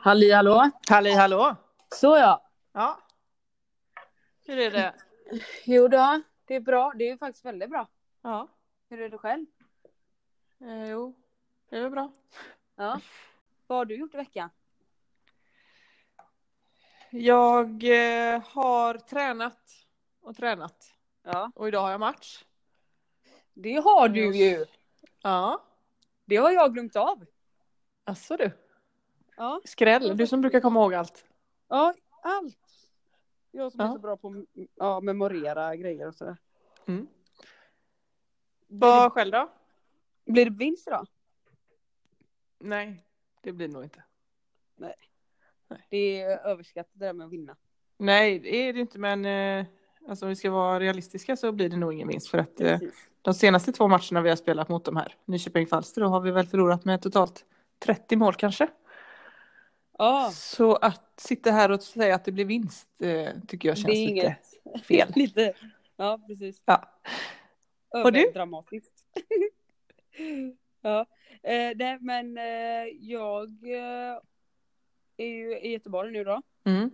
Halli hallå! Halli hallå! Så ja. Ja. Hur är det? Jo då, det är bra. Det är faktiskt väldigt bra. Ja. Hur är det själv? Eh, jo, det är väl bra. Ja. Vad har du gjort i veckan? Jag eh, har tränat och tränat. Ja. Och idag har jag match. Det har du ju! Ja. Det har jag glömt av. Asså du. Ja. Skräll. Du som brukar komma ihåg allt. Ja, allt. Jag som är Ja. så bra på att ja, memorera grejer och sådär. Mm. Vad själv då? blir det vinst idag? Nej, det blir nog inte. Det är överskattat det där med att vinna. Nej, det är det inte, men eh, alltså, om vi ska vara realistiska så blir det nog ingen vinst för att eh, Precis. de senaste två matcherna vi har spelat mot de här, Nyköping-Falster, då har vi väl förlorat med totalt 30 mål kanske. Ja, Så att sitta här och säga att det blir vinst eh, tycker jag känns lite inget. fel. lite. Ja, precis. Ja. Och du? Överdramatiskt. ja. Eh, nej, men eh, jag eh, är ju i Göteborg nu då. Mm.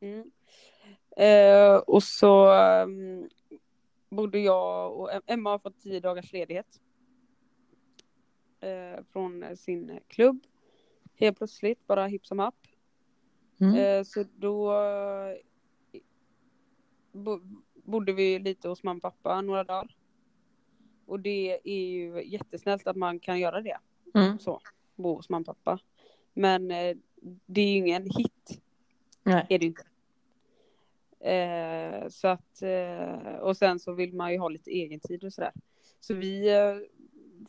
Mm. Eh, och så um, bodde jag och Em- Emma har fått tio dagars ledighet. Eh, från sin klubb. Helt plötsligt, bara hipp som happ. Mm. Eh, så då eh, bo, bodde vi lite hos mamma och pappa några dagar. Och det är ju jättesnällt att man kan göra det. Mm. Så, bo hos mamma och pappa. Men eh, det är ju ingen hit, Nej. är det inte. Eh, så att, eh, och sen så vill man ju ha lite egen tid och sådär. Så vi eh,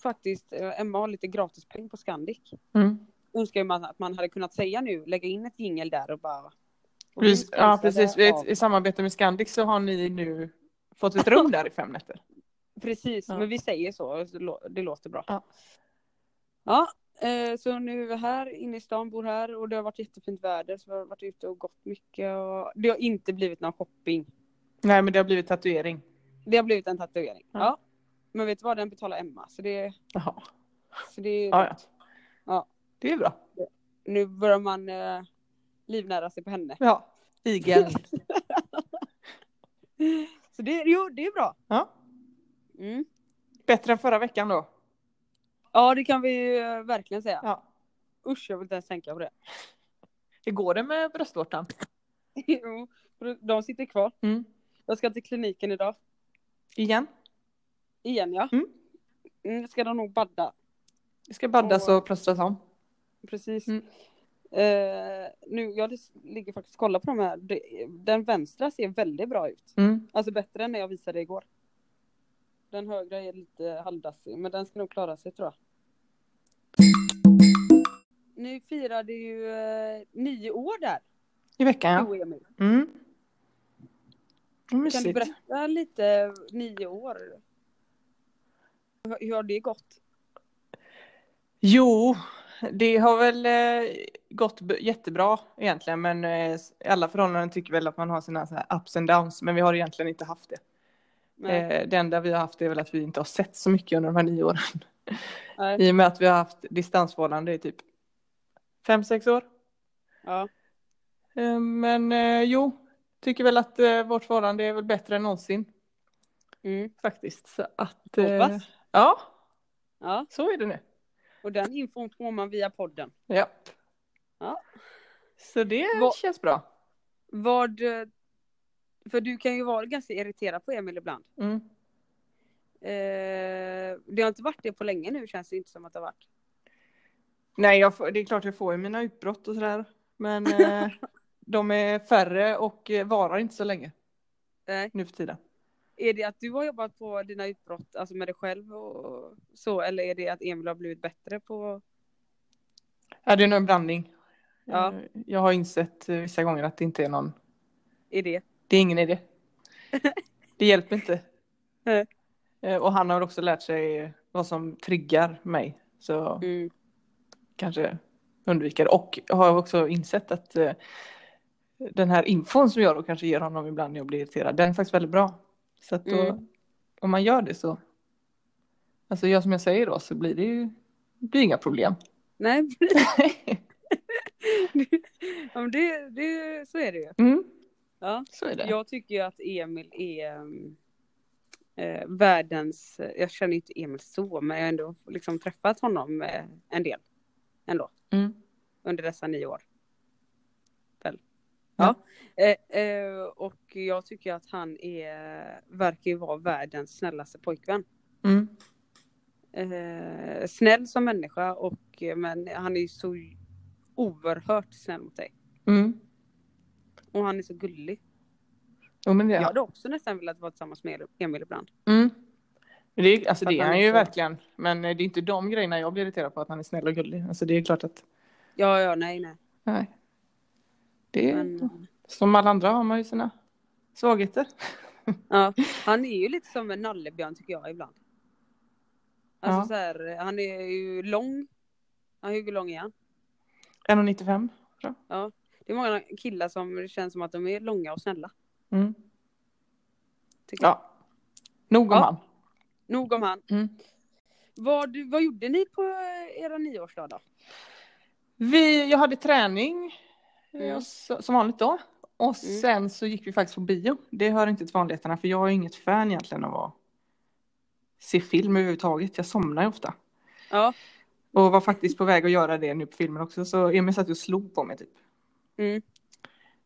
faktiskt, Emma har lite gratispeng på Scandic. Mm. Önskar man att man hade kunnat säga nu, lägga in ett jingel där och bara. och vi ja, precis. I, av- I samarbete med Scandic så har ni nu fått ett rum där i fem nätter. Precis, Ja. men vi säger så, det låter bra. Ja. Ja, eh, så nu är vi här inne i stan, bor här och det har varit jättefint väder så vi har varit ute och gått mycket och det har inte blivit någon shopping. Nej, men det har blivit tatuering. Det har blivit en tatuering. Ja. Ja. Men vet du vad, den betalar Emma så det, Jaha. så det är Ja, ja. Det är bra. nu börjar man eh, livnära sig på henne. Ja. Igen. Så det, jo, det är bra. Ja. Mm. Bättre än förra veckan då. Ja, det kan vi eh, verkligen säga. Ja. Usch, jag vill inte ens tänka på det. Hur går det med bröstvårtan? Jo, de sitter kvar. Mm. Jag ska till kliniken idag. Igen? Igen ja. Mm. Mm, ska de nog badda. Det ska baddas Och- och plåstras om. Precis. Mm. Eh, nu, jag ligger faktiskt och kollar på de här. Den vänstra ser väldigt bra ut. Mm. Alltså bättre än när jag visade igår. Den högra är lite halvdassig, men den ska nog klara sig tror jag. Ni firade ju eh, nio år där, I veckan ja. Mm. Kan du berätta lite, nio år? Hur har det gått? Jo, det har väl eh, gått jättebra egentligen, men eh, i alla förhållanden tycker väl att man har sina så ups and downs, men vi har egentligen inte haft det. Nej, Eh, det enda vi har haft är väl att vi inte har sett så mycket under de här nio åren. nej. I och med att vi har haft distansförhållande i typ fem, sex år. Ja. Eh, men eh, jo, tycker väl att eh, vårt förhållande är väl bättre än någonsin Mm. faktiskt. Så att, eh, Hoppas. ja, ja, så är det nu. Och den infon får man via podden. Ja. Ja. Så det Vad- känns bra. Vad, för du kan ju vara ganska irriterad på Emil ibland. Mm. Eh, det har inte varit det på länge nu känns det inte som att det har varit. Nej, får, det är klart jag får ju mina utbrott och sådär. Men eh, de är färre och varar inte så länge Nej. nu för tiden. Är det att du har jobbat på dina utbrott, alltså med dig själv och så, eller är det att Emil har blivit bättre på? Ja, det är nog en blandning. Ja. Eh, Jag har insett eh, vissa gånger att det inte är någon, Är det? det är ingen idé. Det hjälper inte. Eh, Och han har också lärt sig vad som triggar mig. Så Mm. kanske undviker. Och har också insett att den här infon som jag då kanske ger honom ibland när jag blir irriterad, den är faktiskt väldigt bra. Så att då, Mm. om man gör det så, alltså gör som jag säger då, så blir det ju det blir inga problem. Nej, Ja, det, det, så är det ju. Mm, Ja. så är det. Jag tycker ju att Emil är eh, världens, jag känner inte Emil så, men jag har ändå liksom träffat honom eh, en del ändå Mm. under dessa nio år. Ja. Eh, eh, och jag tycker att han är, verkar ju vara världens snällaste pojkvän. Mm. Eh, snäll som människa och men han är ju så oerhört snäll mot dig. Mm. Och han är så gullig. Jo, men det, Jag hade också nästan velat vara tillsammans med Emil ibland. Mm. Det, är, alltså, det är han ju så- verkligen. Men det är inte de grejerna jag blir irriterad på, att han är snäll och gullig. Alltså det är klart att, Ja, ja, nej, nej. nej. Det Men, som alla andra har man ju sina svagheter. ja, han är ju lite som en nallebjörn tycker jag ibland. Alltså Ja. så här, han är ju lång. Ja, hur lång är han? 1,95. Ja. Det är många killar som känns som att de är långa och snälla. Mm. Tycker jag. Ja. Nog om Ja. han. Nog om han. Mm. Vad, vad gjorde ni på eh, era nioårsdag då? Vi, jag hade träning Mm. och så, som vanligt då. Och Mm. sen så gick vi faktiskt på bio. Det hör inte till vanligheterna för jag är inget fan egentligen av att se film överhuvudtaget. Jag somnar ju ofta. Ja. Och var faktiskt på väg att göra det nu på filmen också så Emil satt och slog på mig typ. Mm.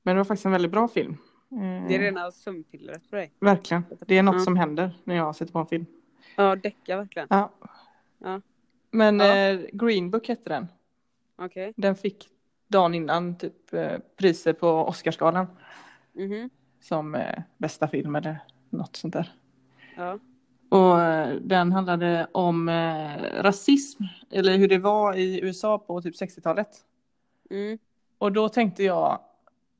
Men det var faktiskt en väldigt bra film. Eh, Det är rena sömnpillret för dig. Verkligen. Det är något Ja. som händer när jag sätter på en film. Ja, däcka verkligen. Ja. Ja. Men Ja. eh, Green Book hette den. Okej. Den fick dagen innan typ eh, priser på Oscarsgalan. Mhm. Som eh, bästa film eller något sånt där. Ja. Och eh, den handlade om eh, rasism. Eller hur det var i USA på typ 60-talet. Mm. Och då tänkte jag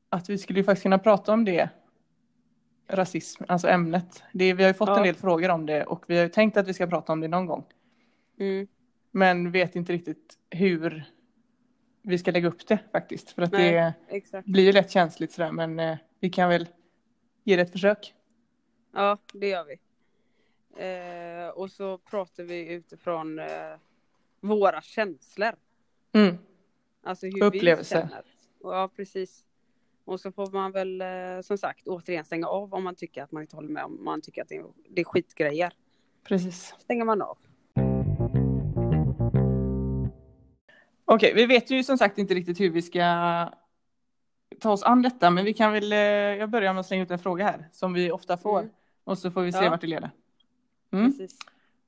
att vi skulle ju faktiskt kunna prata om det. Rasism, alltså ämnet. Det, vi har ju fått Ja. en del frågor om det och vi har ju tänkt att vi ska prata om det någon gång. Mm. Men vet inte riktigt hur vi ska lägga upp det faktiskt. För att Nej. det Exakt. blir ju lätt känsligt sådär men eh, vi kan väl ge det ett försök. Ja, det gör vi. Eh, och så pratar vi utifrån eh, våra känslor. Mm. Alltså hur Upplevelser. vi känner. Ja, precis. Och så får man väl eh, som sagt återigen stänga av om man tycker att man inte håller med. Om man tycker att det är, det är skitgrejer. Precis. Stänger man av. Okej, vi vet ju som sagt inte riktigt hur vi ska ta oss an detta men vi kan väl, eh, jag börjar med att slänga ut en fråga här som vi ofta får Mm. och så får vi se Ja. vart det leder. Mm.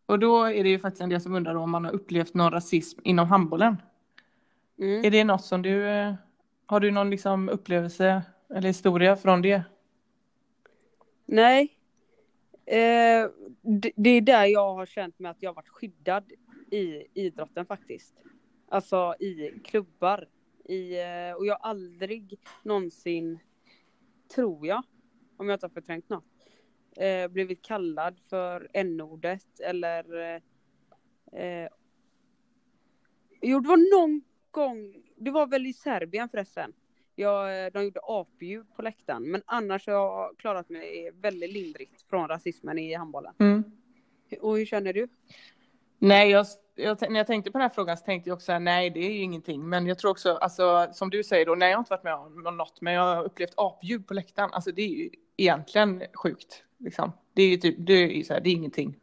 Och då är det ju faktiskt en del som undrar om man har upplevt någon rasism inom handbollen. Mm. Är det något som du, eh, har du någon liksom upplevelse eller historia från det? Nej. Eh, det, det är där jag har känt mig att jag varit skyddad i idrotten faktiskt. Alltså i klubbar. I, eh, och jag har aldrig någonsin, tror jag, om jag inte har förträngt något, eh, blivit kallad för n-ordet eller eh, eh, Jo, det var någon gång, det var väl i Serbien förresten. Jag, eh, de gjorde apljud på läktaren. Men annars har jag klarat mig väldigt lindrigt från rasismen i handbollen. Mm. Och hur känner du? Nej, jag, jag, när jag tänkte på den här frågan så tänkte jag också här, nej det är ju ingenting. Men jag tror också, alltså, som du säger då, nej jag har inte varit med om något, men jag har upplevt apljud på läktaren. Alltså det är ju egentligen sjukt. Liksom. Det är ju typ, det är ju så här, det är ingenting.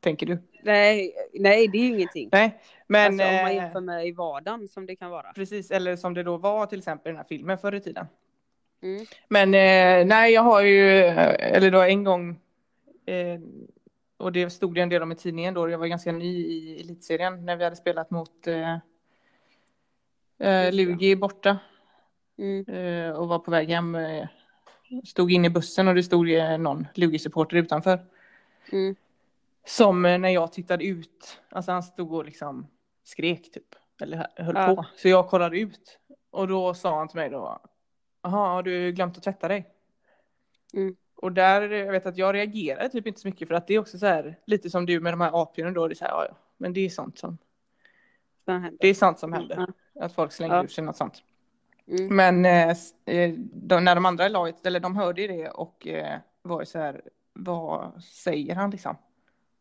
Tänker du? Nej, nej det är ju ingenting. Nej, men alltså, om man eh, jämför med i vardagen som det kan vara. precis, eller som det då var till exempel i den här filmen förr i tiden. Mm. Men eh, nej, jag har ju, eh, eller då en gång, och det stod det en del om i tidningen då, jag var ganska ny i elitserien när vi hade spelat mot eh, eh, Lugi borta Mm. eh, och var på väg hem. Eh, stod in i bussen och det stod eh, någon Lugi-supporter utanför. Mm. Som eh, när jag tittade ut, alltså han stod och liksom skrek typ, eller höll Ja. på. Så jag kollade ut och då sa han till mig då, jaha, har du glömt att tvätta dig? Mm. Och där, jag vet att jag reagerade typ inte så mycket för att det är också så här, lite som du med de här apdjuren då, det är så här, ja, ja, men det är sånt som, det är sånt som händer. Ja. Att folk slänger Ja. ur sig något sånt. Mm. Men eh, eh, de, när de andra i laget, eller de hörde ju det och eh, var ju så här, vad säger han liksom?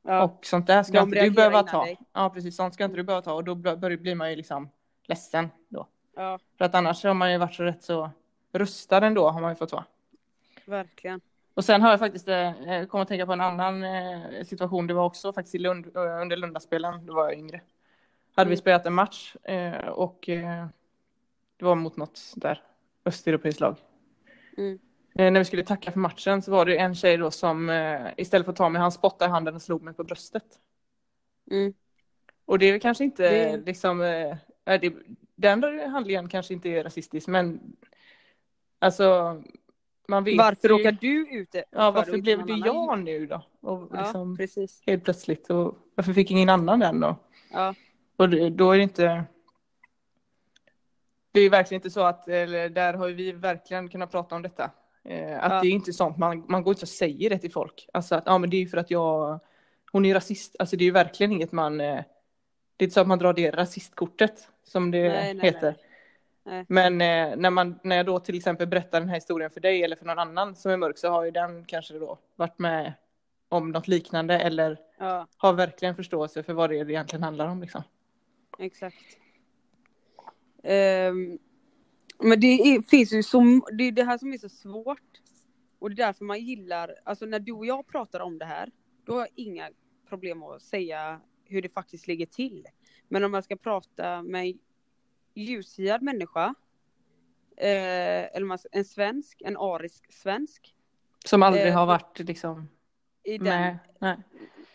Ja. Och sånt där ska De inte du reagerar behöva ta. dig. Ja, precis, sånt ska inte du behöva ta och då bör- blir man ju liksom ledsen då. Ja, För att annars har man ju varit så rätt så rustad ändå har man ju fått vara. verkligen. Och sen har jag faktiskt eh, kommit att tänka på en annan eh, situation. Det var också faktiskt i Lund, eh, under Lundaspelen, då var jag yngre. Hade vi Mm. spelat en match eh, och eh, det var mot något där östeuropeiskt lag. Mm. Eh, när vi skulle tacka för matchen så var det en tjej då som eh, istället för att ta mig, han spottade i handen och slog mig på bröstet. Mm. Och det är väl kanske inte Det- liksom, det, den handlingen kanske inte är rasistisk men alltså Varför ju, råkar du ut för Ja varför blev det jag nu då? Och Ja, liksom, precis. helt plötsligt och varför fick ingen annan den då? Ja, Och då är det inte det är verkligen inte så att, eller där har vi verkligen kunnat prata om detta. Eh, att Ja. det är inte sånt, man, man går inte och säger det till folk. Alltså att, ja men det är ju för att jag, hon är rasist. Alltså det är ju verkligen inget man, eh, det är inte så att man drar det rasistkortet som det nej, heter. nej. Nej. Men eh, när, man, när jag då till exempel berättar den här historien för dig eller för någon annan som är mörk så har ju den kanske då varit med om något liknande eller ja, har verkligen förståelse för vad det egentligen handlar om liksom. exakt. Ehm, men det är, finns ju så, det är det här som är så svårt. Och det är därför man gillar, alltså när du och jag pratar om det här, då har jag inga problem att säga hur det faktiskt ligger till. Men om man ska prata med ljushyad människa, eh, eller en svensk, en arisk svensk, Som aldrig Eh, har varit liksom i den med. Nej.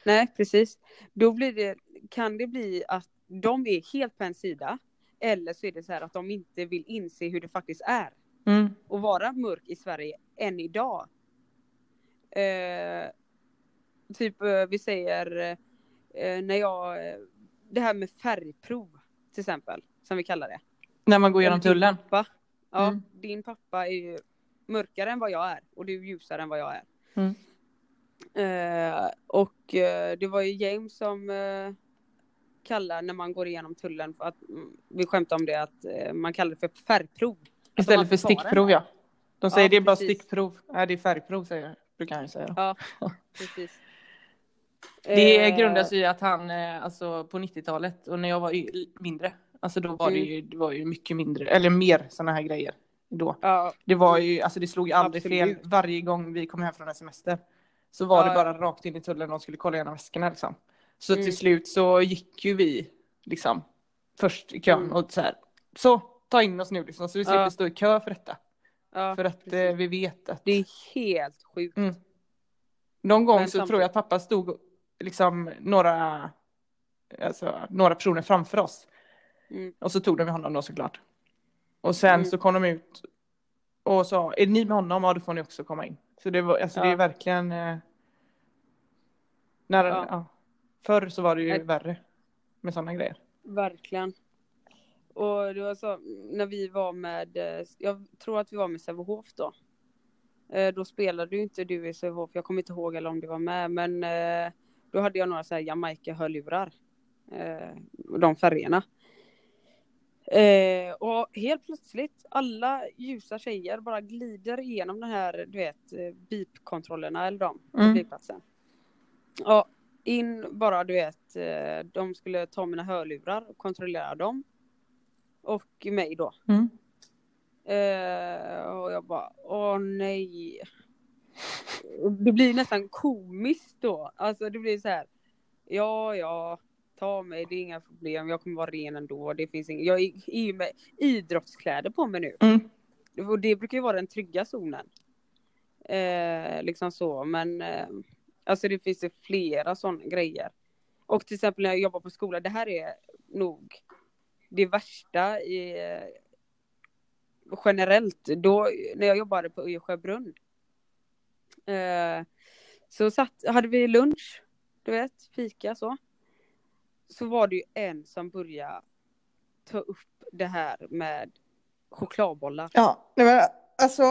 Nej, precis. Då blir det, kan det bli att de är helt på en sida. Eller så är det så här att de inte vill inse hur det faktiskt är. Mm. Att vara mörk i Sverige än idag. Eh, typ eh, vi säger eh, när jag, eh, det här med färgprov till exempel, som vi kallar det. När man går genom tullen. Pappa, ja, Mm. din pappa är ju mörkare än vad jag är och du är ljusare än vad jag är. Mm. Eh, och eh, det var ju James som eh, kallar när man går igenom tullen för att mm, vi skämtade om det att eh, man kallar det för färgprov. Att Istället för stickprov ja. De säger Ja, det är bara precis. stickprov. Nej det är färgprov säger brukar han ju säga. Ja, precis. Det Eh, grundas i att han, eh, alltså på 90-talet och när jag var mindre, alltså då var det Mm. ju, det var ju mycket mindre, eller mer sådana här grejer då. Ja, Det var ju, alltså det slog ju aldrig Absolut. fel varje gång vi kom hem från en semester. Så var Ja, det bara rakt in i tullen och skulle kolla igenom väskorna liksom. Så Mm. till slut så gick ju vi liksom först i kön Mm. och så här, så ta in oss nu liksom så vi slipper Ja. stå i kö för detta. ja, För att precis. eh, vi vet att Det är helt sjukt. Mm. Någon gång Men så tror samtidigt- jag att pappa stod liksom några, alltså, några personer framför oss. Mm. Och så tog de med honom då såklart. Och sen Mm. så kom de ut och sa, är ni med honom? Ja, då får ni också komma in. Så det, var, alltså, det är Ja. verkligen... Eh, när, Ja. ja. Förr så var det ju Nej. värre med sådana grejer. Verkligen. Och det var så när vi var med, eh, jag tror att vi var med Sävehof då. Eh, Då spelade ju inte du i Sävehof, jag kommer inte ihåg eller om du var med, men eh, då hade jag några så här Jamaica-hörlurar. De färgerna. Eh, och helt plötsligt, alla ljusa tjejer bara glider igenom den här, du vet, eh, BIP-kontrollerna eller de på Mm. flygplatsen. Ja, in bara, du vet, eh, de skulle ta mina hörlurar och kontrollera dem. Och mig då. Mm. Eh, och jag bara, åh nej. Det blir nästan komiskt då. Alltså det blir så här. Ja, ja, ta mig, det är inga problem. Jag kommer vara ren ändå. Det finns inget. Jag är ju med idrottskläder på mig nu. Mm. Och det brukar ju vara den trygga zonen. Eh, liksom så, men eh, alltså det finns ju flera sådana grejer. Och till exempel när jag jobbar på skola, det här är nog det värsta i eh, generellt. Då, när jag jobbade på Sjöbrunn. Eh, så satt, hade vi lunch, du vet, fika så. Så var det ju en som började ta upp det här med chokladbollar. Ja, men alltså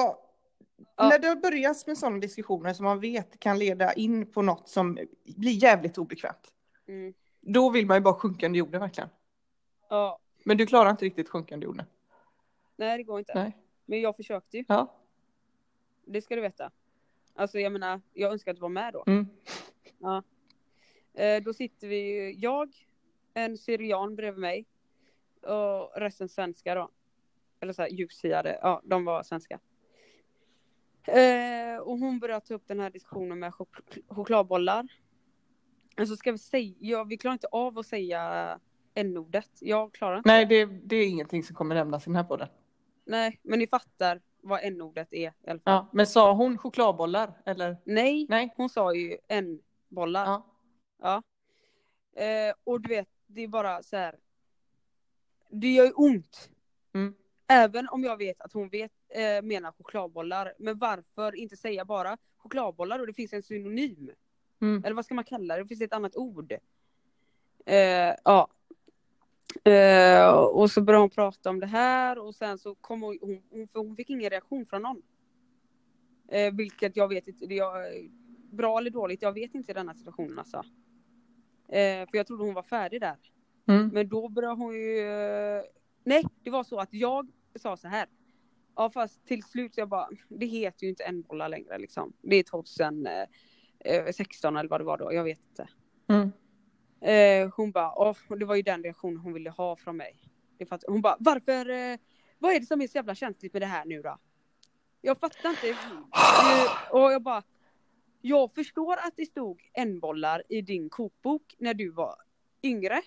Ja. när det börjas med sådana diskussioner som man vet kan leda in på något som blir jävligt obekvämt. Mm. Då vill man ju bara sjunka under jorden verkligen. Ja, Men du klarar inte riktigt sjunka under jorden. nej det går inte. Nej. Men jag försökte ju, Ja. det ska du veta. Alltså jag menar, jag önskar att du var med då. Mm. Eh, då sitter vi, jag, en syrian bredvid mig och resten svenska då. eller så här ljushyade, ja de var svenska. Eh, och hon började ta upp den här diskussionen med chok chokladbollar. Alltså ska vi säga, ja, vi klarar inte av att säga n-ordet. Jag klarar inte Nej, det, det är ingenting som kommer nämnas i den här podden. Nej, men ni fattar vad n-ordet är i alla fall. Ja, men sa hon chokladbollar eller? Nej, Nej. hon sa ju n-bollar. Ja. Ja. Eh, och du vet, det är bara så här. Det gör ju ont. Mm. Även om jag vet att hon vet, eh, menar chokladbollar. Men varför inte säga bara chokladbollar och det finns en synonym? Mm. Eller vad ska man kalla det? Det finns ett annat ord. Eh, ja. Eh, och så började hon prata om det här och sen så kom hon, hon, för hon fick ingen reaktion från någon. Eh, vilket jag vet inte, det är bra eller dåligt, jag vet inte i denna situationen alltså. Eh, för jag trodde hon var färdig där. Mm. Men då började hon ju... eh, Nej, det var så att jag sa så här. Ja fast till slut så jag bara, det heter ju inte en bollar längre liksom. Det är 2016 eller vad det var då, jag vet inte. Mm. Eh, hon bara, och det var ju den reaktionen hon ville ha från mig. Det fatt, hon bara, varför, eh, vad är det som är så jävla känsligt med det här nu då? Jag fattar inte. Eh, och jag bara, jag förstår att det stod en bollar i din kokbok när du var yngre.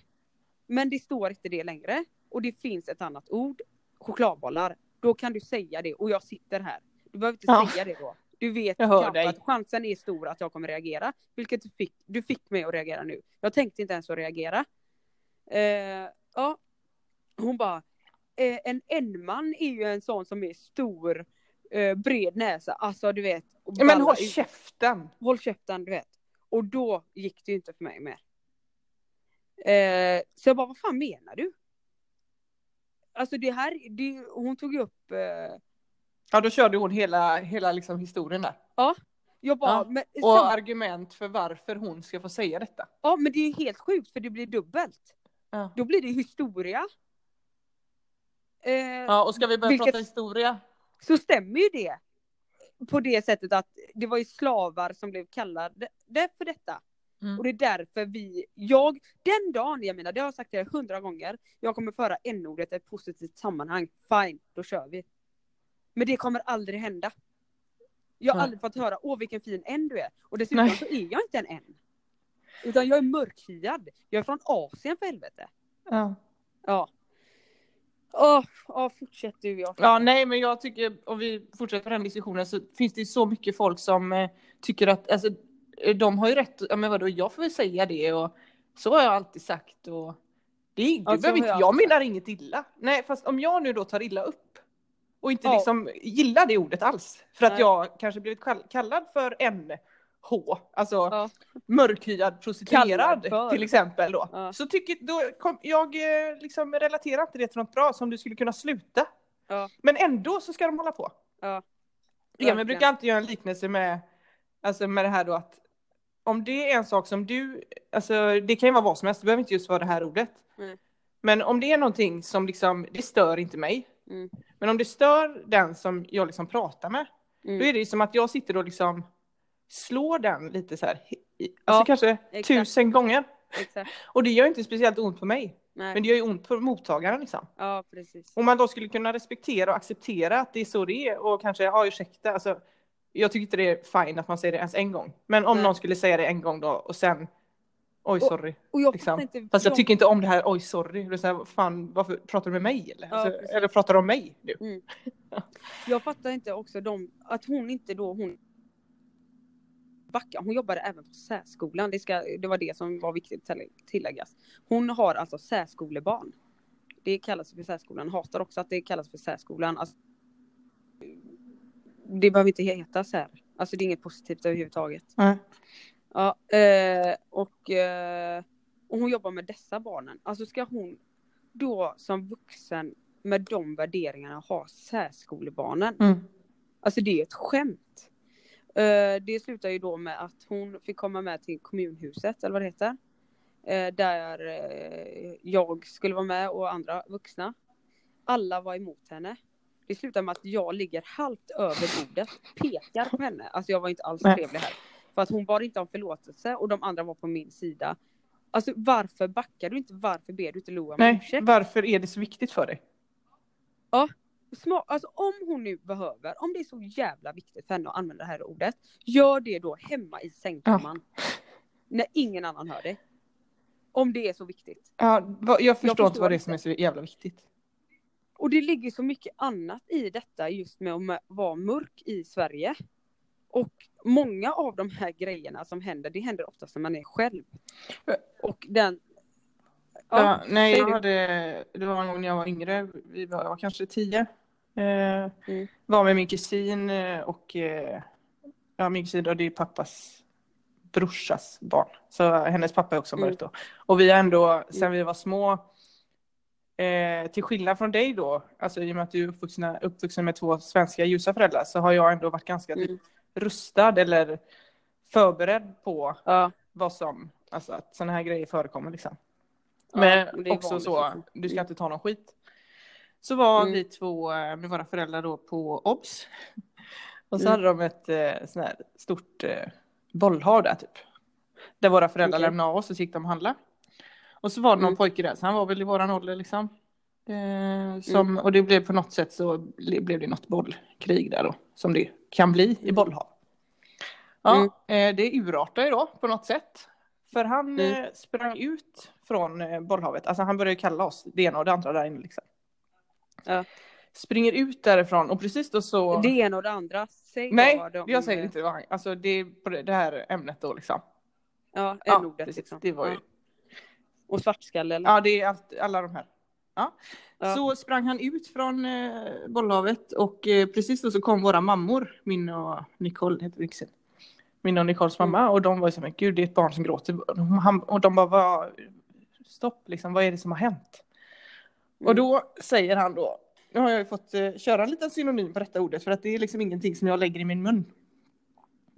Men det står inte det längre. Och det finns ett annat ord, chokladbollar. Då kan du säga det och jag sitter här. Du behöver inte Ja. säga det då. Du vet kanske att chansen är stor att jag kommer reagera. Vilket du fick, du fick mig att reagera nu. Jag tänkte inte ens att reagera. Eh, ja. Hon bara, eh, en en-man är ju en sån som är stor, eh, bred näsa. Alltså du vet. och Ja, Men håll ut. käften! Håll käften, du vet. Och då gick det ju inte för mig mer. Eh, så jag bara, vad fan menar du? Alltså det här, det, hon tog ju upp, eh, Ja, då körde hon hela, hela liksom historien där. jag bara, Ja, men, Och samma- argument för varför hon ska få säga detta. ja men det är helt sjukt för det blir dubbelt. Ja. Då blir det historia. Eh, Ja, och ska vi börja Vilket- prata historia? Så stämmer ju det. På det sättet att det var ju slavar som blev kallade det för detta. Mm. Och det är därför vi, jag, den dagen, jag menar det har jag sagt det hundra gånger, jag kommer föra n-ordet i ett positivt sammanhang, fine, då kör vi. Men det kommer aldrig hända. Jag har Nej. aldrig fått höra, åh vilken fin en du är. Och dessutom Nej. så är jag inte en en. Utan jag är mörkhyad. Jag är från Asien för helvete. Ja. Ja. Åh, åh fortsätt du. Jag. ja, nej, men jag tycker om vi fortsätter den diskussionen så finns det ju så mycket folk som eh, tycker att alltså, eh, de har ju rätt. Ja, men vadå, jag får väl säga det och så har jag alltid sagt och det, det Ja, så behöver har inte, jag jag menar inget illa. Nej, fast om jag nu då tar illa upp och inte Ja. liksom gillar det ordet alls för att Nej. jag kanske blivit kall- kallad för en H, alltså Ja. mörkhyad prostituerad till exempel då. Ja. Så tycker då kom, jag eh, liksom relaterar inte det till något bra som du skulle kunna sluta. Ja. Men ändå så ska de hålla på. Ja. Emil brukar alltid göra en liknelse med, alltså med det här då att om det är en sak som du, alltså det kan ju vara vad som helst, det behöver inte just vara det här ordet. Nej. Men om det är någonting som liksom, det stör inte mig. Mm. Men om det stör den som jag liksom pratar med, Mm. då är det ju som att jag sitter och liksom slår den lite så här, alltså Ja, kanske exakt. tusen gånger. Exakt. Och det gör inte speciellt ont på mig, Nej. men det gör ju ont på mottagaren liksom. Ja precis. Om man då skulle kunna respektera och acceptera att det är så det är och kanske, ja ursäkta, alltså jag tycker inte det är fine att man säger det ens en gång. Men om Nej. någon skulle säga det en gång då och sen, oj Och- sorry. Och jag Liksom. inte. Fast jag tycker inte om det här, oj sorry. Det är så här, fan, varför pratar du med mig eller? Ja, alltså, eller pratar du om mig nu? Jag fattar inte också de, att hon inte då hon Backa, hon jobbade även på särskolan, det, ska, det var det som var viktigt att tilläggas. Hon har alltså särskolebarn. Det kallas för särskolan, hatar också att det kallas för särskolan. Alltså, det behöver inte heta sär, alltså det är inget positivt överhuvudtaget. Nej. Ja, eh, och, eh, och hon jobbar med dessa barnen. Alltså ska hon då som vuxen med de värderingarna ha särskolebarnen? Mm. Alltså det är ett skämt. Eh, det slutar ju då med att hon fick komma med till kommunhuset, eller vad det heter. Eh, där eh, jag skulle vara med och andra vuxna. Alla var emot henne. Det slutar med att jag ligger halvt över bordet, pekar på henne. Alltså jag var inte alls trevlig här. För att hon bad inte om förlåtelse och de andra var på min sida. Alltså varför backar du inte? Varför ber du inte Lo om ursäkt? varför är det så viktigt för dig? Sma- alltså om hon nu behöver, om det är så jävla viktigt för henne att använda det här ordet, gör det då hemma i sängkammaren. När ingen annan hör det. Om det är så viktigt. Ja, jag förstår, förstår inte vad det är som är så jävla viktigt. Och det ligger så mycket annat i detta just med att vara mörk i Sverige. Och många av de här grejerna som händer, det händer oftast när man är själv. Och den... Ja, nej, jag hade, det var en gång när jag var yngre, vi var, jag var kanske tio. Eh, Mm. Var med min kusin eh, och eh, ja, min kusin då, det är pappas brorsas barn. Så hennes pappa är också Mm. mörk då. Och vi har ändå, sen vi var små, eh, till skillnad från dig då, alltså i och med att du är uppvuxna, uppvuxen med två svenska ljusa föräldrar, så har jag ändå varit ganska typ, Mm. rustad eller förberedd på Ja, vad som, alltså att sådana här grejer förekommer liksom. Ja, Men är också så, liksom. du ska inte ta någon skit. Så var Mm. vi två eh, med våra föräldrar då på OBS. Och så Mm. hade de ett eh, sånt här stort eh, bollhav där typ. Där våra föräldrar Okej. lämnade oss och så gick de och handla. Och så var det någon Mm. pojke där, så han var väl i våran ålder liksom. Eh, som, Och det blev på något sätt så ble- blev det något bollkrig där då. Som det kan bli i Mm. bollhav. Ja, Mm. eh, det urartade ju då på något sätt. För han Mm. eh, sprang ut från eh, bollhavet, alltså han började kalla oss det ena och det andra där inne liksom. Ja. Springer ut därifrån och precis då så... Det ena och det andra. Säg Nej, vad de, jag säger inte vad han... Alltså det är på det det här ämnet då liksom. Ja, Ja, n-ordet precis. liksom. Det var ju... Ja. Och svartskalle eller? Ja, det är allt, alla de här. Ja. Ja. Så sprang han ut från eh, bollhavet och eh, precis då så kom våra mammor, min och Nicole heter min kusin. Min och Nicoles mamma Mm. och de var ju så här, gud det är ett barn som gråter. Och de- Han, och de bara, vad, stopp liksom, vad är det som har hänt? Mm. Och då säger han då, nu har jag ju fått eh, köra en liten synonym på detta ordet för att det är liksom ingenting som jag lägger i min mun.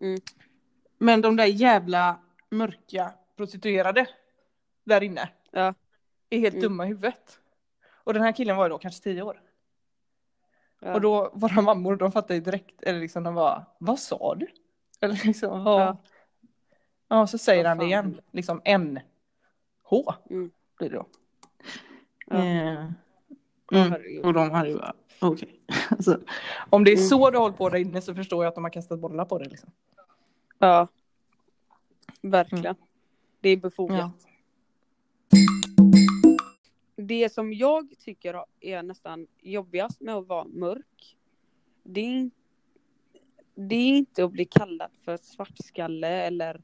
Mm. Men de där jävla mörka prostituerade där inne Ja. är helt Mm. dumma i huvudet. Och den här killen var ju då kanske tio år. Ja. Och då våra mammor de fattade ju direkt, eller liksom de var, vad sa du? Eller liksom, vad? Ja. Ja, så säger Vad han det igen, liksom N. H Mm. blir det då. Ja. Eh, mm. Och de hade ju bara, okej. alltså, om det är Mm. så du har hållit på där inne så förstår jag att de har kastat bollar på dig liksom. Ja. Verkligen. Det är befogat. Ja. Det som jag tycker är nästan jobbigast med att vara mörk. Det är, det är inte att bli kallad för svartskalle eller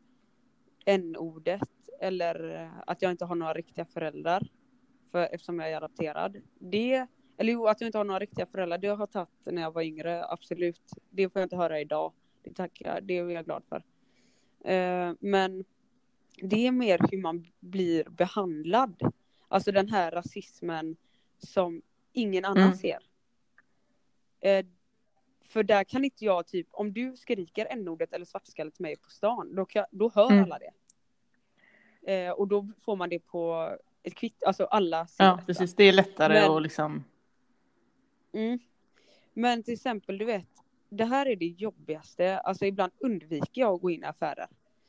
n-ordet. Eller att jag inte har några riktiga föräldrar. För, eftersom jag är adopterad. Det, eller jo, att jag inte har några riktiga föräldrar. Det har jag tagit när jag var yngre, absolut. Det får jag inte höra idag. Det tackar det är jag glad för. Eh, men det är mer hur man blir behandlad. Alltså den här rasismen som ingen annan Mm. ser. Eh, för där kan inte jag typ, om du skriker n-ordet eller svartskalle till mig på stan, då, kan, då hör Mm. alla det. Eh, och då får man det på ett kvitto, alltså alla ja, precis. Det är lättare Men- att liksom, Mm. Men till exempel, du vet, det här är det jobbigaste. Alltså ibland undviker jag att gå in i affärer.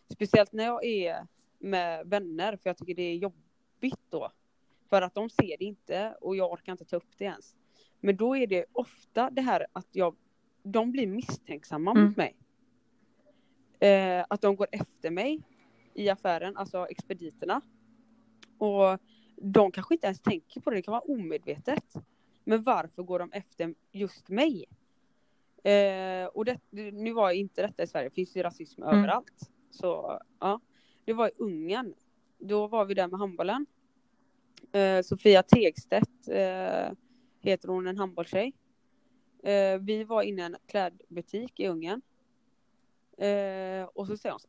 Speciellt när jag är med vänner, för jag tycker det är jobbigt då. För att de ser det inte och jag orkar inte ta upp det ens. Men då är det ofta det här att jag, de blir misstänksamma Mm. mot mig. Eh, att de går efter mig i affären, alltså expediterna. Och de kanske inte ens tänker på det, det kan vara omedvetet. Men varför går de efter just mig? Eh, och det, nu var inte detta i Sverige, det finns ju rasism Mm. överallt. Så ja, det var i Ungern. Då var vi där med handbollen. Eh, Sofia Tegstedt eh, heter hon, en handbollstjej. Eh, vi var inne i en klädbutik i Ungern. Eh, och så säger hon så,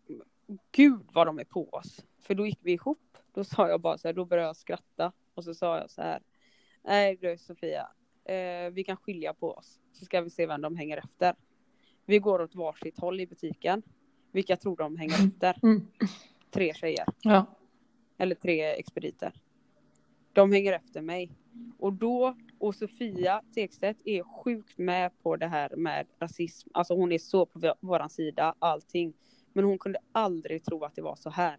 Gud vad de är på oss. För då gick vi ihop. Då sa jag bara så här, då började jag skratta. Och så sa jag så här. Nej du Sofia, eh, vi kan skilja på oss. Så ska vi se vem de hänger efter. Vi går åt varsitt håll i butiken. Vilka tror de hänger efter? mm. Tre tjejer. ja. Eller tre expediter. De hänger efter mig. Och då, och Sofia Tegstedt är sjukt med på det här med rasism. Alltså hon är så på våran sida, allting. Men hon kunde aldrig tro att det var så här.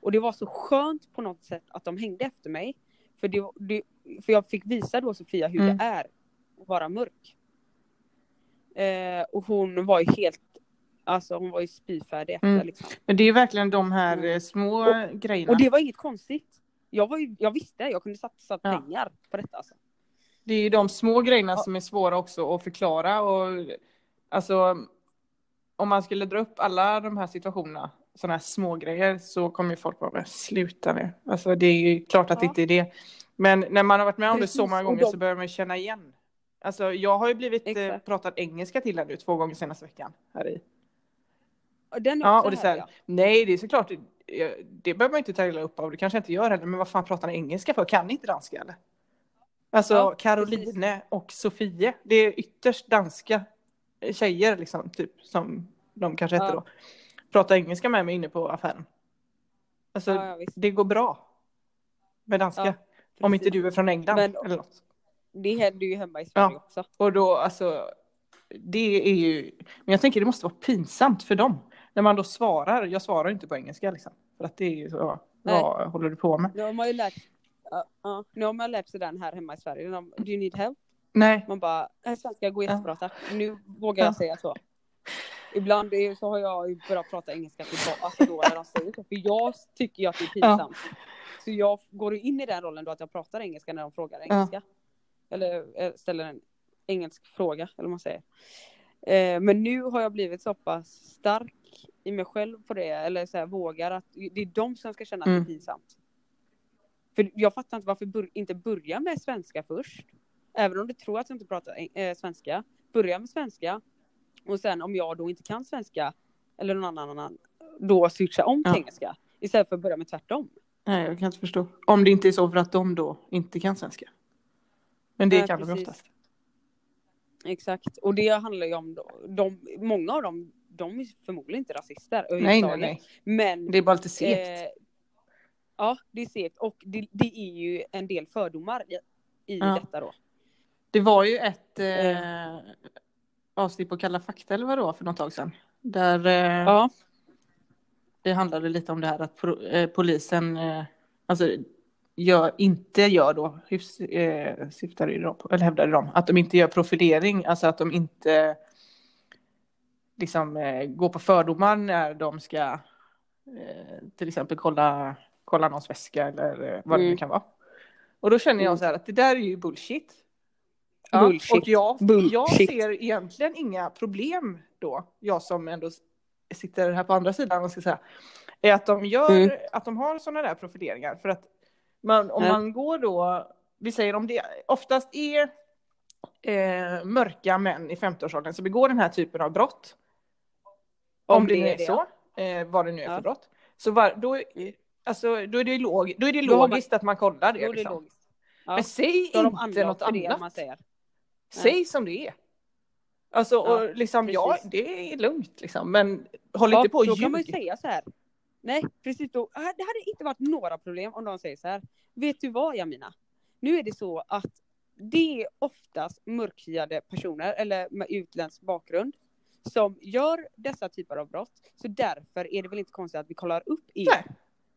Och det var så skönt på något sätt att de hängde efter mig. För, det, det, för jag fick visa då Sofia hur Mm. det är. vara mörk. Eh, och hon var ju helt, alltså hon var ju spyfärdig efter Mm. liksom. Men det är verkligen de här Mm. eh, små grejerna. Och det var inget konstigt. Jag, var ju, jag visste, jag kunde satsa Ja. pengar på detta alltså. Det är ju de små grejerna Ja. som är svåra också att förklara och alltså om man skulle dra upp alla de här situationerna, sådana här små grejer så kommer ju folk bara "Men sluta nu. Alltså det är ju klart att det Ja. inte är det. Men när man har varit med om det så Precis, många gånger så börjar man känna igen. Alltså jag har ju blivit eh, pratat engelska till här nu två gånger senaste veckan. Här i. Och Den är Ja, också och det är så här, nej det är såklart, det, det behöver man inte ta illa upp av, det kanske inte gör heller, men vad fan pratar ni engelska för? Kan ni inte danska eller? Alltså Ja, Caroline och Sofie, det är ytterst danska tjejer liksom, typ som de kanske hette Ja. då. Pratar engelska med mig inne på affären. Alltså ja. ja, det går bra med danska. Om inte du är från England Men- eller något. Det händer ju hemma i Sverige också. Och då alltså, det är ju, men jag tänker det måste vara pinsamt för dem. När man då svarar, jag svarar inte på engelska liksom. För att det är ju så, Nej. vad håller du på med? Nu har man ju lärt, ja, ja. nu har man lärt sig den här hemma i Sverige. Do you need help? Nej, Man bara, "Nej, svenska går Ja. jättebra tack. Nu vågar jag Ja. säga så. Ibland är, så har jag ju börjat prata engelska tillbaka, alltså då när de säger så. För jag tycker ju att det är pinsamt. Så jag går in i den rollen då att jag pratar engelska när de frågar engelska. Eller eh, ställer en engelsk fråga, eller vad man säger. Eh, men nu har jag blivit så pass stark i mig själv på det, eller så här, vågar att det är de som ska känna att det Mm. är pinsamt. För jag fattar inte varför bör, inte börja med svenska först. Även om du tror att jag inte pratar eng- eh, svenska, börja med svenska. Och sen om jag då inte kan svenska, eller någon annan, då switcha om till Ja. engelska. Istället för att börja med tvärtom. nej jag kan inte förstå. Om det inte är så för att de då inte kan svenska. Men det Nej, kan de precis. oftast. Exakt, och det handlar ju om, de, många av dem, de är förmodligen inte rasister Nej, nej, nej. Men Det är bara lite segt. eh, ja, det är segt och det, det är ju en del fördomar i, i Ja. detta då. Det var ju ett eh, avsnitt på Kalla fakta eller vad det var för något tag sedan. Där eh, Ja, det handlade lite om det här att pro, eh, polisen eh, alltså, gör, inte gör då, hyfs, eh, syftade ju de, på- eller hävdade de, att de inte gör profilering, alltså att de inte liksom eh, går på fördomar när de ska eh, till exempel kolla, kolla någons väska eller eh, vad det nu Mm. kan vara. Och då känner jag Mm. så här att det där är ju bullshit. Bullshit. Och jag, jag Bullshit. ser egentligen inga problem då, jag som ändå sitter här på andra sidan, vad ska jag säga, är att de gör, Mm. att de har sådana där profileringar. För att man, om Ja. man går då, vi säger om det oftast är eh, mörka män i 50-årsåldern som begår den här typen av brott. Om, det, nu är, så, eh, vad det nu är Ja. för brott. Så var, då, Mm. alltså, då är det, log, då är det Då har man- logiskt att man kollar det. Då det liksom. logiskt. Ja. Men säg Då inte något det, annat. Säg som det är. Alltså, Ja, och liksom, ja, det är lugnt liksom, men håll Ja, inte på och då kan man ju ljug. säga så här. Nej, precis då. Det hade inte varit några problem om de säger så här. Vet du vad Jamina? Nu är det så att det är oftast mörkhyade personer eller med utländsk bakgrund som gör dessa typer av brott. Så därför är det väl inte konstigt att vi kollar upp er. Nej,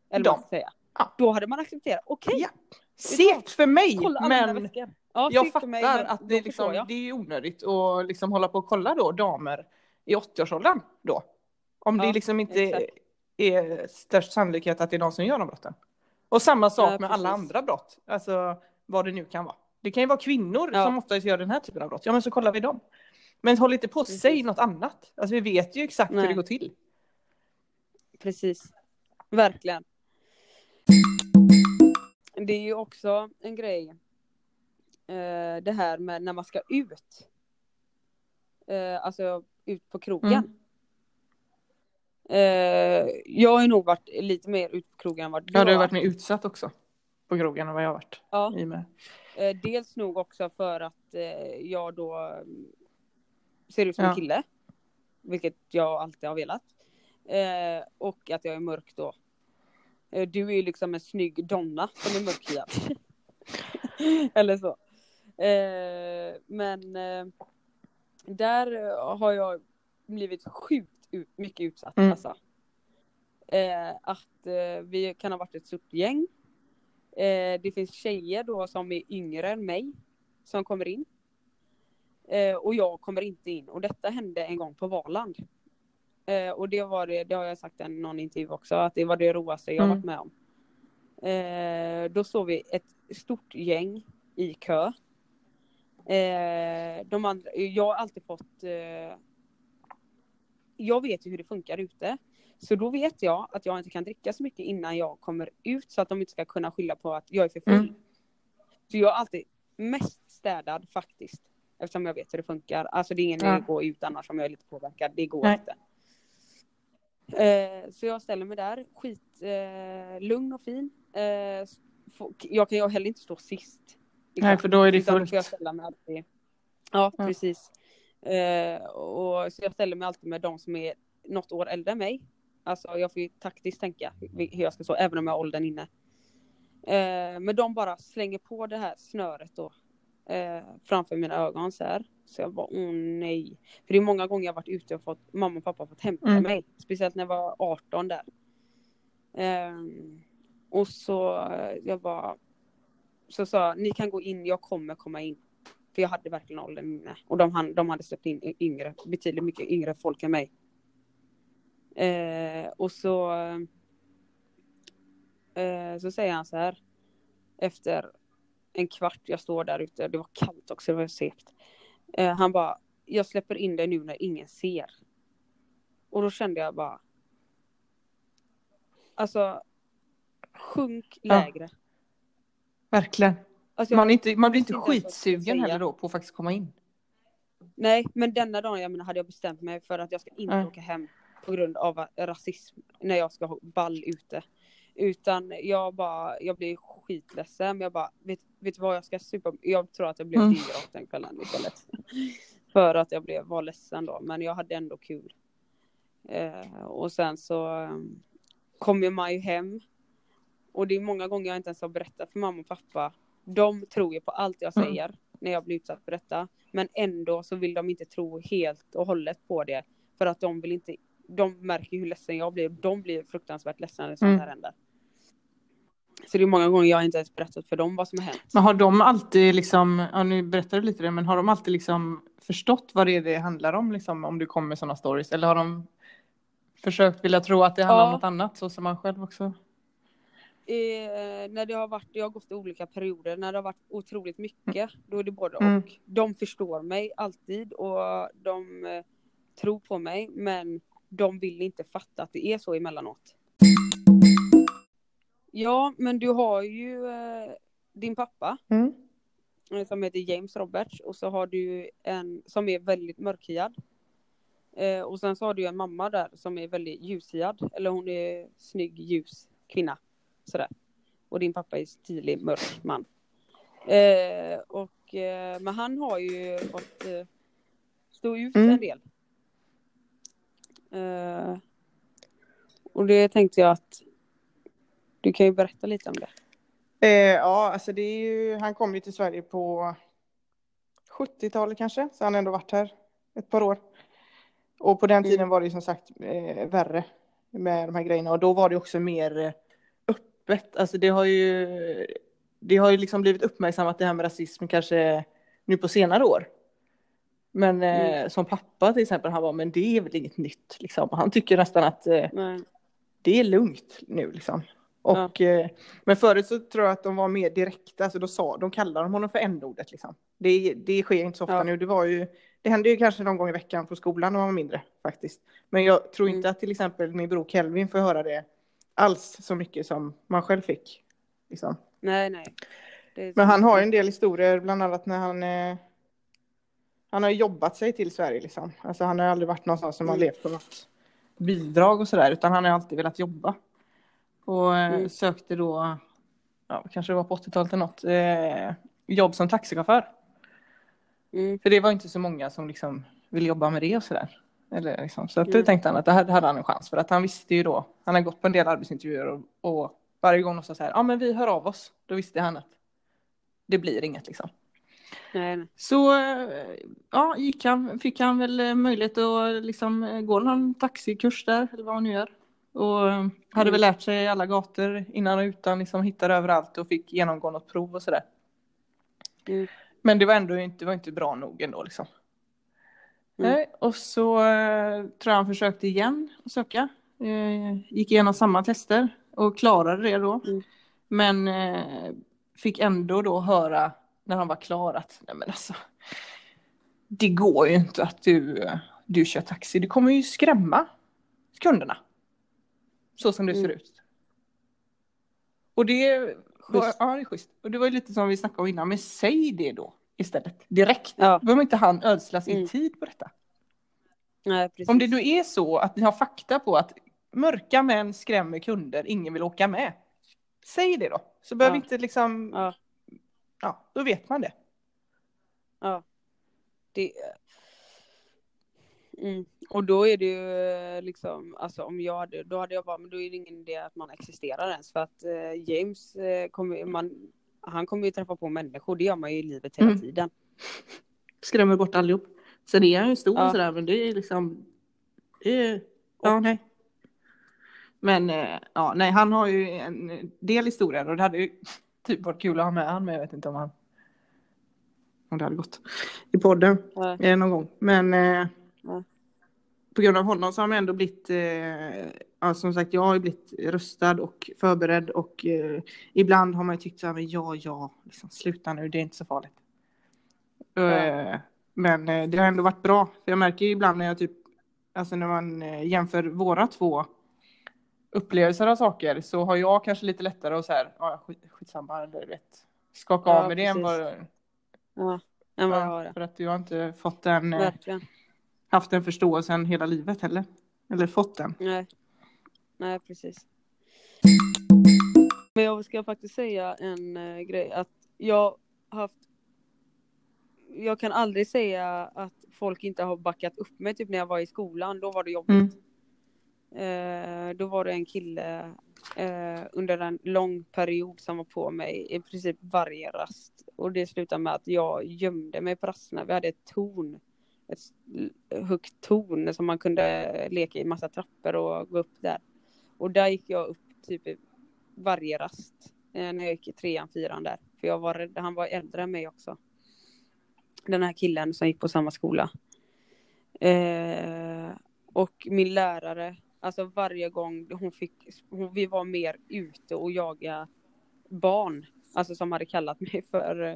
eller vad man ska säga. Ja. Då hade man accepterat. Okej, Ja. Segt för mig, men. Ja, jag fattar mig, att det, liksom, jag. det är onödigt att liksom hålla på och kolla då damer i 80-årsåldern då. Om det Ja, liksom inte exakt. är störst sannolikhet att det är någon som gör de brotten. Och samma sak Ja, med alla andra brott, alltså vad det nu kan vara. Det kan ju vara kvinnor Ja. som oftast gör den här typen av brott. Ja, men så kollar vi dem. Men håll inte på och Precis. säg något annat. Alltså vi vet ju exakt hur Nej. det går till. Precis. Verkligen. Det är ju också en grej. Eh, det här med när man ska ut. Eh, alltså ut på krogen. Mm. Eh, jag har ju nog varit lite mer ute på krogen än vad du Ja, du har varit mer utsatt också på krogen än vad jag har varit. Ja. I med. Eh, dels nog också för att eh, jag då mm, ser ut som en Ja. kille. Vilket jag alltid har velat. Eh, och att jag är mörk då. Du är ju liksom en snygg donna som är mörkhyad. Eller så. Eh, men eh, där eh, har jag blivit sjukt ut, mycket utsatt. Mm. Alltså. Att vi kan ha varit ett stort gäng. Det finns tjejer då som är yngre än mig som kommer in. Och jag kommer inte in. Och detta hände en gång på Valand. Eh, och det var det, det har jag sagt i någon intervju också, att det var det roligaste jag Mm. varit med om. Eh, då såg vi ett stort gäng i kö. Eh, de andra, jag har alltid fått eh, jag vet ju hur det funkar ute. Så då vet jag att jag inte kan dricka så mycket innan jag kommer ut så att de inte ska kunna skylla på att jag är för full. Mm. Så jag är alltid mest städad faktiskt. Eftersom jag vet hur det funkar. Alltså det är ingen idé Ja. att gå ut annars om jag är lite påverkad. Det går Nej. inte. Eh, så jag ställer mig där, skit eh, lugn och fin. Eh, jag kan ju heller inte stå sist. Nej, för då är det Utan fullt. får jag ställa mig alltid. Ja, Ja. precis. Eh, och, så jag ställer mig alltid med de som är något år äldre än mig. Alltså jag får ju taktiskt tänka hur hur jag ska stå, även om jag har åldern inne. Eh, men de bara slänger på det här snöret då. Eh, framför mina ögon så här. Så jag bara, åh nej. För det är många gånger jag varit ute och fått, mamma och pappa har fått hämta Mm. mig. Speciellt när jag var 18 där. Ehm, och så, eh, jag bara, så sa ni kan gå in, jag kommer komma in. För jag hade verkligen åldern inne. Och de, de hade släppt in yngre, betydligt mycket yngre folk än mig. Eh, och så, eh, så säger han så här. Efter en kvart jag står där ute, det var kallt också, det var segt. Eh, han bara, jag släpper in dig nu när ingen ser. Och då kände jag bara. Alltså. Sjunk Ja. Verkligen. Alltså, Man, inte, man blir inte skitsugen heller då på att faktiskt komma in. Nej, men denna dagen jag menar, hade jag bestämt mig för att jag ska inte Nej. åka hem på grund av rasism när jag ska ha ball ute. Utan jag bara, jag blir skitledsen. Jag bara, vet, vet du vad jag ska supa? Jag tror att jag blev Mm. den kvällen istället. för att jag blev, var ledsen då, men jag hade ändå kul. Eh, och sen så um, kommer man ju hem. Och det är många gånger jag inte ens har berättat för mamma och pappa. De tror ju på allt jag Mm. säger när jag blir utsatt för detta. Men ändå så vill de inte tro helt och hållet på det. För att de vill inte, de märker hur ledsen jag blir. De blir fruktansvärt ledsna när sånt Mm. här händer. Så det är många gånger jag inte ens berättat för dem vad som har hänt. Men har de alltid liksom, ja nu berättar du lite det, men har de alltid liksom förstått vad det är det handlar om liksom om du kommer med sådana stories? Eller har de försökt vilja tro att det handlar om Ja. något annat så som man själv också? Eh, när det har varit, jag har gått i olika perioder, när det har varit otroligt mycket, då är det både Mm. och. De förstår mig alltid och de eh, tror på mig, men de vill inte fatta att det är så emellanåt. Ja, men du har ju eh, din pappa Mm. eh, som heter James Roberts och så har du en som är väldigt mörkhyad. Eh, och sen så har du en mamma där som är väldigt ljushyad, eller hon är snygg ljus kvinna. Sådär. Och din pappa är stilig mörk man. Eh, och, eh, men han har ju fått eh, stå ut Mm. en del. Eh, och det tänkte jag att du kan ju berätta lite om det. Eh, ja, alltså det är ju, han kom ju till Sverige på 70-talet kanske, så han har ändå varit här ett par år. Och på den Mm. tiden var det ju som sagt eh, värre med de här grejerna och då var det också mer öppet. Alltså det har ju, det har ju liksom blivit uppmärksammat det här med rasism kanske nu på senare år. Men eh, Mm. som pappa till exempel, han var men det är väl inget nytt liksom. Han tycker nästan att eh, det är lugnt nu liksom. Och, eh, men förut så tror jag att de var mer direkta, alltså då sa, de kallade de honom för n-ordet liksom. Det, det sker inte så ofta Ja. nu, det var ju, det hände ju kanske någon gång i veckan på skolan när man var mindre faktiskt. Men jag tror inte Mm. att till exempel min bror Kelvin får höra det alls så mycket som man själv fick. Liksom. nej, nej. Men han har ju en del historier, bland annat när han eh, han har jobbat sig till Sverige liksom. Alltså han har aldrig varit någonstans som har Mm. levt på något bidrag och sådär, utan han har alltid velat jobba. Och eh, Mm. sökte då, ja kanske det var på 80-talet eller något, eh, jobb som taxichaufför. Mm. För det var inte så många som liksom ville jobba med det och sådär. Eller liksom. Så att då Mm. tänkte han att det här hade han en chans för att han visste ju då, han har gått på en del arbetsintervjuer och, och varje gång de sa så här, ja men vi hör av oss, då visste han att det blir inget liksom. Nej. Så eh, ja, gick han, fick han väl eh, möjlighet att liksom eh, gå någon taxikurs där eller vad han nu gör. Och eh, hade Mm. väl lärt sig alla gator innan och utan, liksom hittade överallt och fick genomgå något prov och sådär. Mm. Men det var ändå inte, var inte bra nog ändå liksom. Mm. Och så eh, tror jag han försökte igen att söka. Eh, gick igenom samma tester och klarade det då. Mm. Men eh, fick ändå då höra när han var klar att nej men alltså. Det går ju inte att du, du kör taxi. Du kommer ju skrämma kunderna. Så som det ser Mm. ut. Och det var, ja, det är schysst. Och det var ju lite som vi snackade om innan, men säg det då istället. Direkt. Ja. Behöver inte han ödsla sin Mm. tid på detta. Nej. Om det nu är så att ni har fakta på att mörka män skrämmer kunder, ingen vill åka med. Säg det då. Så behöver Ja. inte liksom, Ja. ja, då vet man det. Ja. Det... Mm. Och då är det ju eh, liksom, alltså om jag hade, då hade jag bara, men då är det ingen idé att man existerar ens för att eh, James eh, kommer man, han kommer ju träffa på människor, det gör man ju i livet hela Mm. tiden. Skrämmer bort allihop. Sen är han ju stor Ja. och sådär, men det är liksom, det är, ja nej. Men eh, ja, nej, han har ju en del historier och det hade ju typ varit kul att ha med han, men jag vet inte om han, om det hade gått i podden. Eh, någon gång. Men eh, Ja. på grund av honom så har man ändå blivit, eh, ja, som sagt, jag har ju blivit rustad och förberedd och eh, ibland har man ju tyckt så här, men ja, ja, liksom, sluta nu, det är inte så farligt. Eh, men eh, det har ändå varit bra, för jag märker ju ibland när jag typ, alltså när man eh, jämför våra två upplevelser av saker så har jag kanske lite lättare att så här, ja, skit, skitsamma, eller du vet, skaka Ja, av med det än vad, Ja, än vad jag har ja, för att du har inte fått den eh, Verkligen. haft den förståelsen hela livet heller. Eller fått den. Nej. Nej, precis. Men jag ska faktiskt säga en eh, grej att jag har haft jag kan aldrig säga att folk inte har backat upp mig typ när jag var i skolan, då var det jobbigt. Eh, då var det en kille eh, under en lång period som var på mig i princip varje rast. Och det slutade med att jag gömde mig på rasterna. Vi hade ett torn, ett högt torn som man kunde leka i massa trappor och gå upp där. Och där gick jag upp typ varje rast eh, när jag gick i trean, fyran där. För jag var rädd, han var äldre än mig också. Den här killen som gick på samma skola. Eh, och min lärare, alltså varje gång hon fick, hon, vi var mer ute och jaga barn, alltså som hade kallat mig för eh,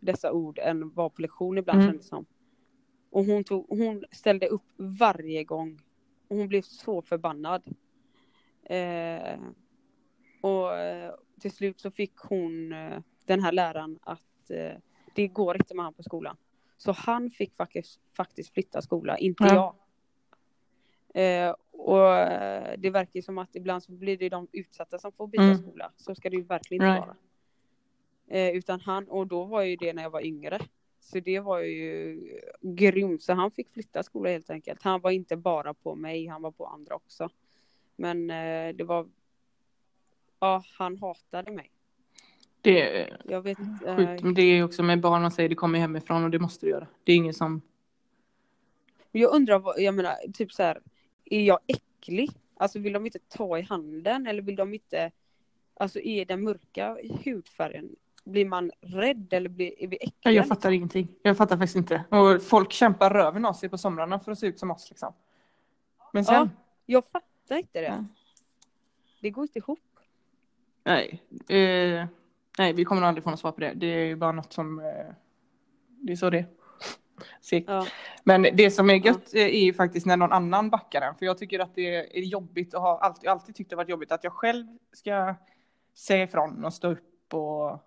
dessa ord än var på lektion ibland Mm. kändes som. Och hon, tog, hon ställde upp varje gång. Och hon blev så förbannad. Eh, och eh, till slut så fick hon, eh, den här läraren, att eh, det går inte med han på skolan. Så han fick faktiskt, faktiskt flytta skola, inte Ja. jag. Eh, och eh, det verkar som att ibland så blir det de utsatta som får byta Mm. skola. Så ska det ju verkligen inte vara. Eh, utan han, och då var ju det när jag var yngre. Så det var ju grymt. Så han fick flytta skola helt enkelt. Han var inte bara på mig, han var på andra också. Men eh, det var, ja han hatade mig. Det är Jag vet inte. sjukt. Eh, Men det är också med barn, man säger det kommer hemifrån och det måste du göra. Det är ingen som... jag undrar, vad, jag menar typ så här, är jag äcklig? Alltså vill de inte ta i handen eller vill de inte, alltså är den mörka hudfärgen, blir man rädd eller blir, är vi äckliga? Ja, jag fattar ingenting. Jag fattar faktiskt inte. Och folk kämpar röven av sig på somrarna för att se ut som oss liksom. Men sen... Ja. Jag fattar inte det. Ja. Det går inte ihop. Nej. Eh, nej, vi kommer nog aldrig få något svar på det. Det är ju bara något som... Eh, det är så det är. Ja. Men det som är gött eh, är ju faktiskt när någon annan backar den. För jag tycker att det är jobbigt och har alltid, alltid tyckt det varit jobbigt att jag själv ska säga ifrån och stå upp och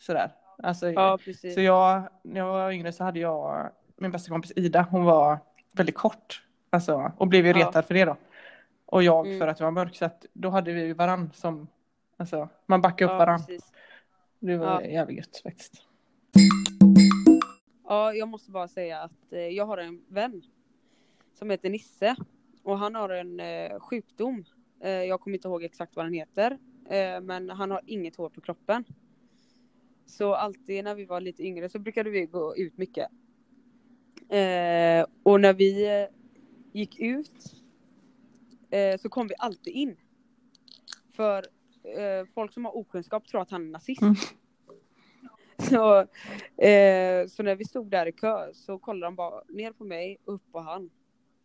sådär. Alltså, Ja. Så jag, när jag var yngre så hade jag min bästa kompis Ida, hon var väldigt kort. Alltså, och blev ju Ja. retad för det då. Och jag Mm. för att jag var mörk. Så att då hade vi varann som, alltså man backade upp ja, varann. precis. Det var Ja. jävligt gött faktiskt. Ja, jag måste bara säga att eh, jag har en vän som heter Nisse och han har en eh, sjukdom. Eh, jag kommer inte ihåg exakt vad den heter, men han har inget hår på kroppen. Så alltid när vi var lite yngre så brukade vi gå ut mycket. Och när vi gick ut eh, så kom vi alltid in. För eh, folk som har okunskap tror att han är nazist. Mm. Så, eh, så när vi stod där i kö så kollade de bara ner på mig, upp på han.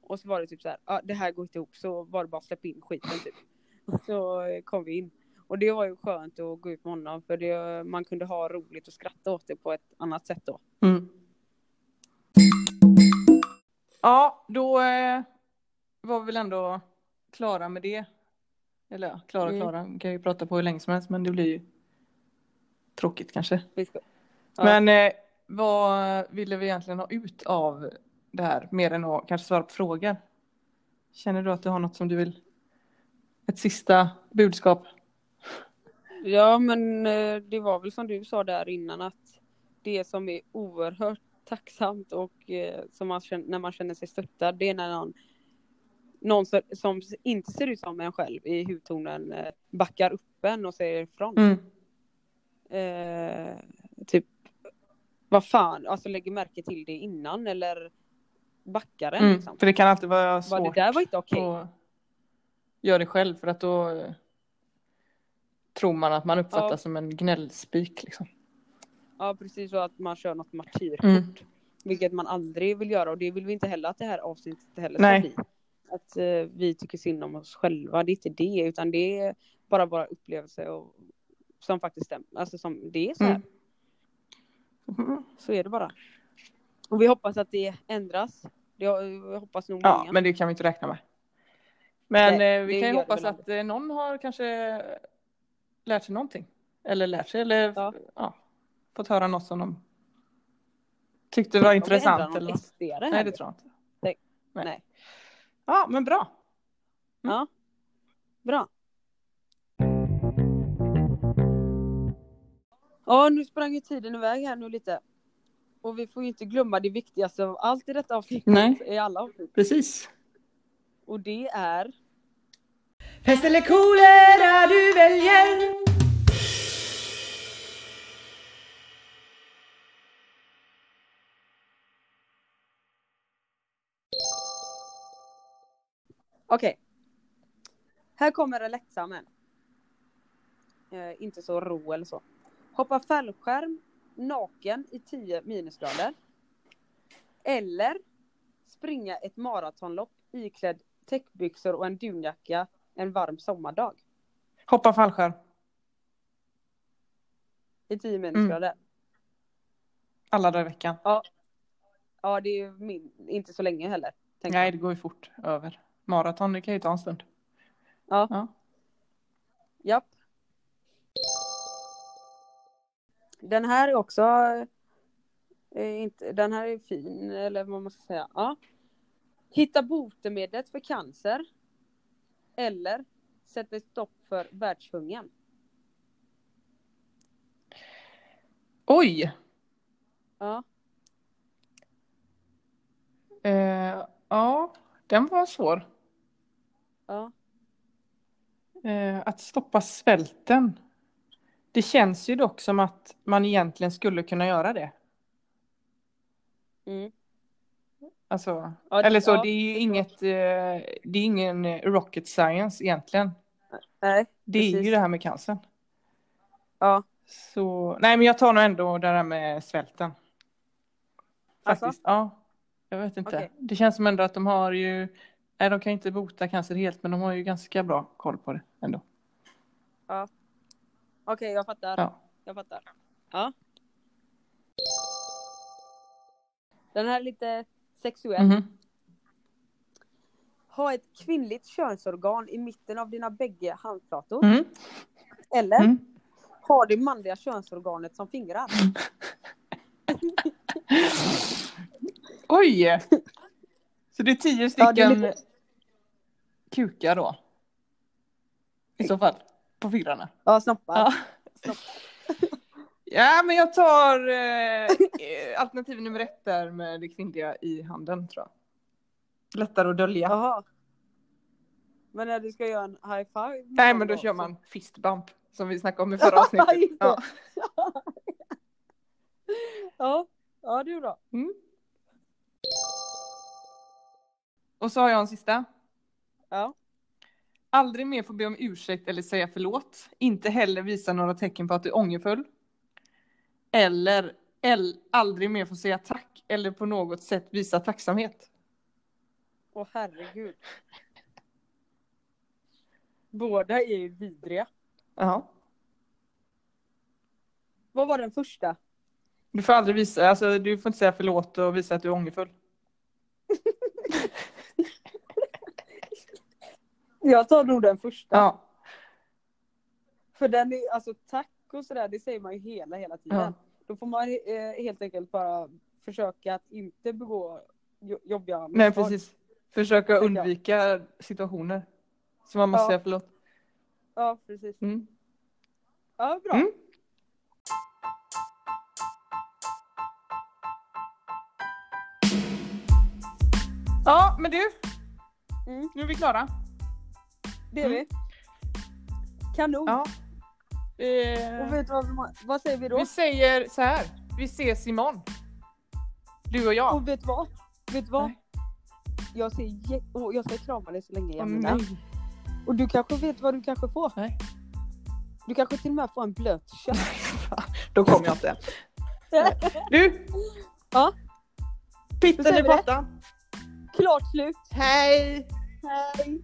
Och så var det typ så här, ah, det här går inte ihop, så var det bara att släppa in skiten typ. Och så eh, kom vi in. Och det var ju skönt att gå ut med honom för det, man kunde ha roligt och skratta åt det på ett annat sätt då. Mm. Ja, då eh, var vi väl ändå klara med det. Eller ja, klara Mm. klara, Vi kan ju prata på hur länge som helst men det blir ju tråkigt kanske. Ja. Men eh, vad ville vi egentligen ha ut av det här mer än att kanske svara på frågor? Känner du att du har något som du vill? Ett sista budskap? Ja, men eh, det var väl som du sa där innan att det som är oerhört tacksamt och eh, som man känner, när man känner sig stöttad, det är när någon, någon som, inte ser ut som en själv i hudtonen eh, backar upp en och säger ifrån. Mm. Eh, typ, vad fan, alltså lägger märke till det innan eller backar en Mm. liksom. För det kan alltid vara svårt det där var inte okej. att göra det själv för att då eh, tror man att man uppfattas Ja. som en gnällspik liksom. Ja, precis så att man kör något martyrkort. Mm. Vilket man aldrig vill göra och det vill vi inte heller att det här avsnittet heller Nej. ska bli. Att eh, vi tycker synd om oss själva, det är inte det utan det är bara våra upplevelser och, som faktiskt stämmer. Alltså som det är så här. Mm. Så är det bara. Och vi hoppas att det ändras. Det, jag hoppas nog Ja, många. men det kan vi inte räkna med. Men Nej, eh, vi kan ju hoppas att eh, någon har kanske lärt sig någonting. Eller lärt sig eller Ja. ja. fått höra något som de tyckte var intressant. Eller Nej, det tror jag inte. Nej. Nej. Ja, men bra. Ja. Bra. Ja, nu sprang ju tiden iväg här nu lite. Och vi får ju inte glömma det viktigaste av allt i detta avsnittet. Nej. I alla avsnitt. Precis. Och det är Pest eller kolera du väljer Okej. Här kommer en läxa men. Eh, inte så ro eller så. Hoppa fallskärm naken i 10 minusgrader. Eller springa ett maratonlopp iklädd täckbyxor och en dunjacka en varm sommardag. Hoppa fallskärm. I 10 minusgrader. Alla dagar i veckan. Ja, det är ju min, inte så länge heller. Nej, jag. det går ju fort över. Maraton, det kan ju ta en stund. Ja. Ja. Japp. Den här är också eh, inte, den här är fin, eller vad man ska säga. Ja. Hitta botemedlet för cancer. Eller sätta stopp för världshungern. Oj! Ja. Eh, ja, den var svår. Ja. Eh, att stoppa svälten. Det känns ju dock som att man egentligen skulle kunna göra det. Mm. Alltså, Ja, eller så, ja, det är ju inget, eh, det är ingen eh, rocket science egentligen. Nej, Det är ju precis. det här med cancern. Ja. Så, nej men jag tar nog ändå det här med svälten. Alltså? Faktiskt, ja. Jag vet inte. Okej. Det känns som ändå att de har ju, nej de kan inte bota cancer helt men de har ju ganska bra koll på det ändå. Okej, jag fattar. Ja. Jag fattar. Ja. Den här är lite sexuell. Mhm. Ha ett kvinnligt könsorgan i mitten av dina bägge handflator. Mm. Eller Mm. ha det manliga könsorganet som fingrar. Oj! Så det är tio Ja, stycken det är lite- kukar då? I så fall, på fingrarna. Ja, snoppar. Ja. Snoppar. ja, men jag tar eh, alternativ nummer ett där med det kvinnliga i handen tror jag. Lättare att dölja. Jaha. Men när du ska göra en high five? Nej, men då kör man fist bump som vi snackade om i förra avsnittet. Ja. ja. ja, det är bra. Mm. Och så har jag en sista. Ja. Aldrig mer få be om ursäkt eller säga förlåt. Inte heller visa några tecken på att du är ångerfull. eller, eller aldrig mer få säga tack eller på något sätt visa tacksamhet? Åh herregud. Båda är ju vidriga. Ja. Vad var den första? Du får aldrig visa, alltså du får inte säga förlåt och visa att du är ångerfull. Jag tar nog den första. Ja. För den är, alltså tack och sådär, det säger man ju hela, hela tiden. Ja. Då får man eh, helt enkelt bara försöka att inte begå jo- jobbiga Nej misstag. precis. Försöka jag. undvika situationer. Så man måste Ja. säga förlåt. Ja, precis. Mm. Ja, bra. Mm. Ja men du, Mm, nu är vi klara. Det är Mm. vi. Kanon. Ja. Eh, Och vet du vad, vad säger vi då? vi säger så här. Vi ses imorgon. Du och jag. Och vet du vad? Vet du vad? Nej. Jag, ser jä- jag ska krama dig så länge jag Åh, nej. Och du kanske vet vad du kanske får? Nej. Du kanske till och med får en blöt kött. Då kommer jag inte. Du! Ja? Då Pitten säger i vi det. pottan. Klart slut. Hej! Hej.